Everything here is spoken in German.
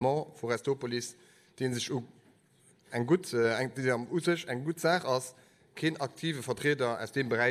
Forestopolis, den sich ein gut, äh, ein, die am Usisch ein gut Sache als kein aktive Vertreter aus dem Bereich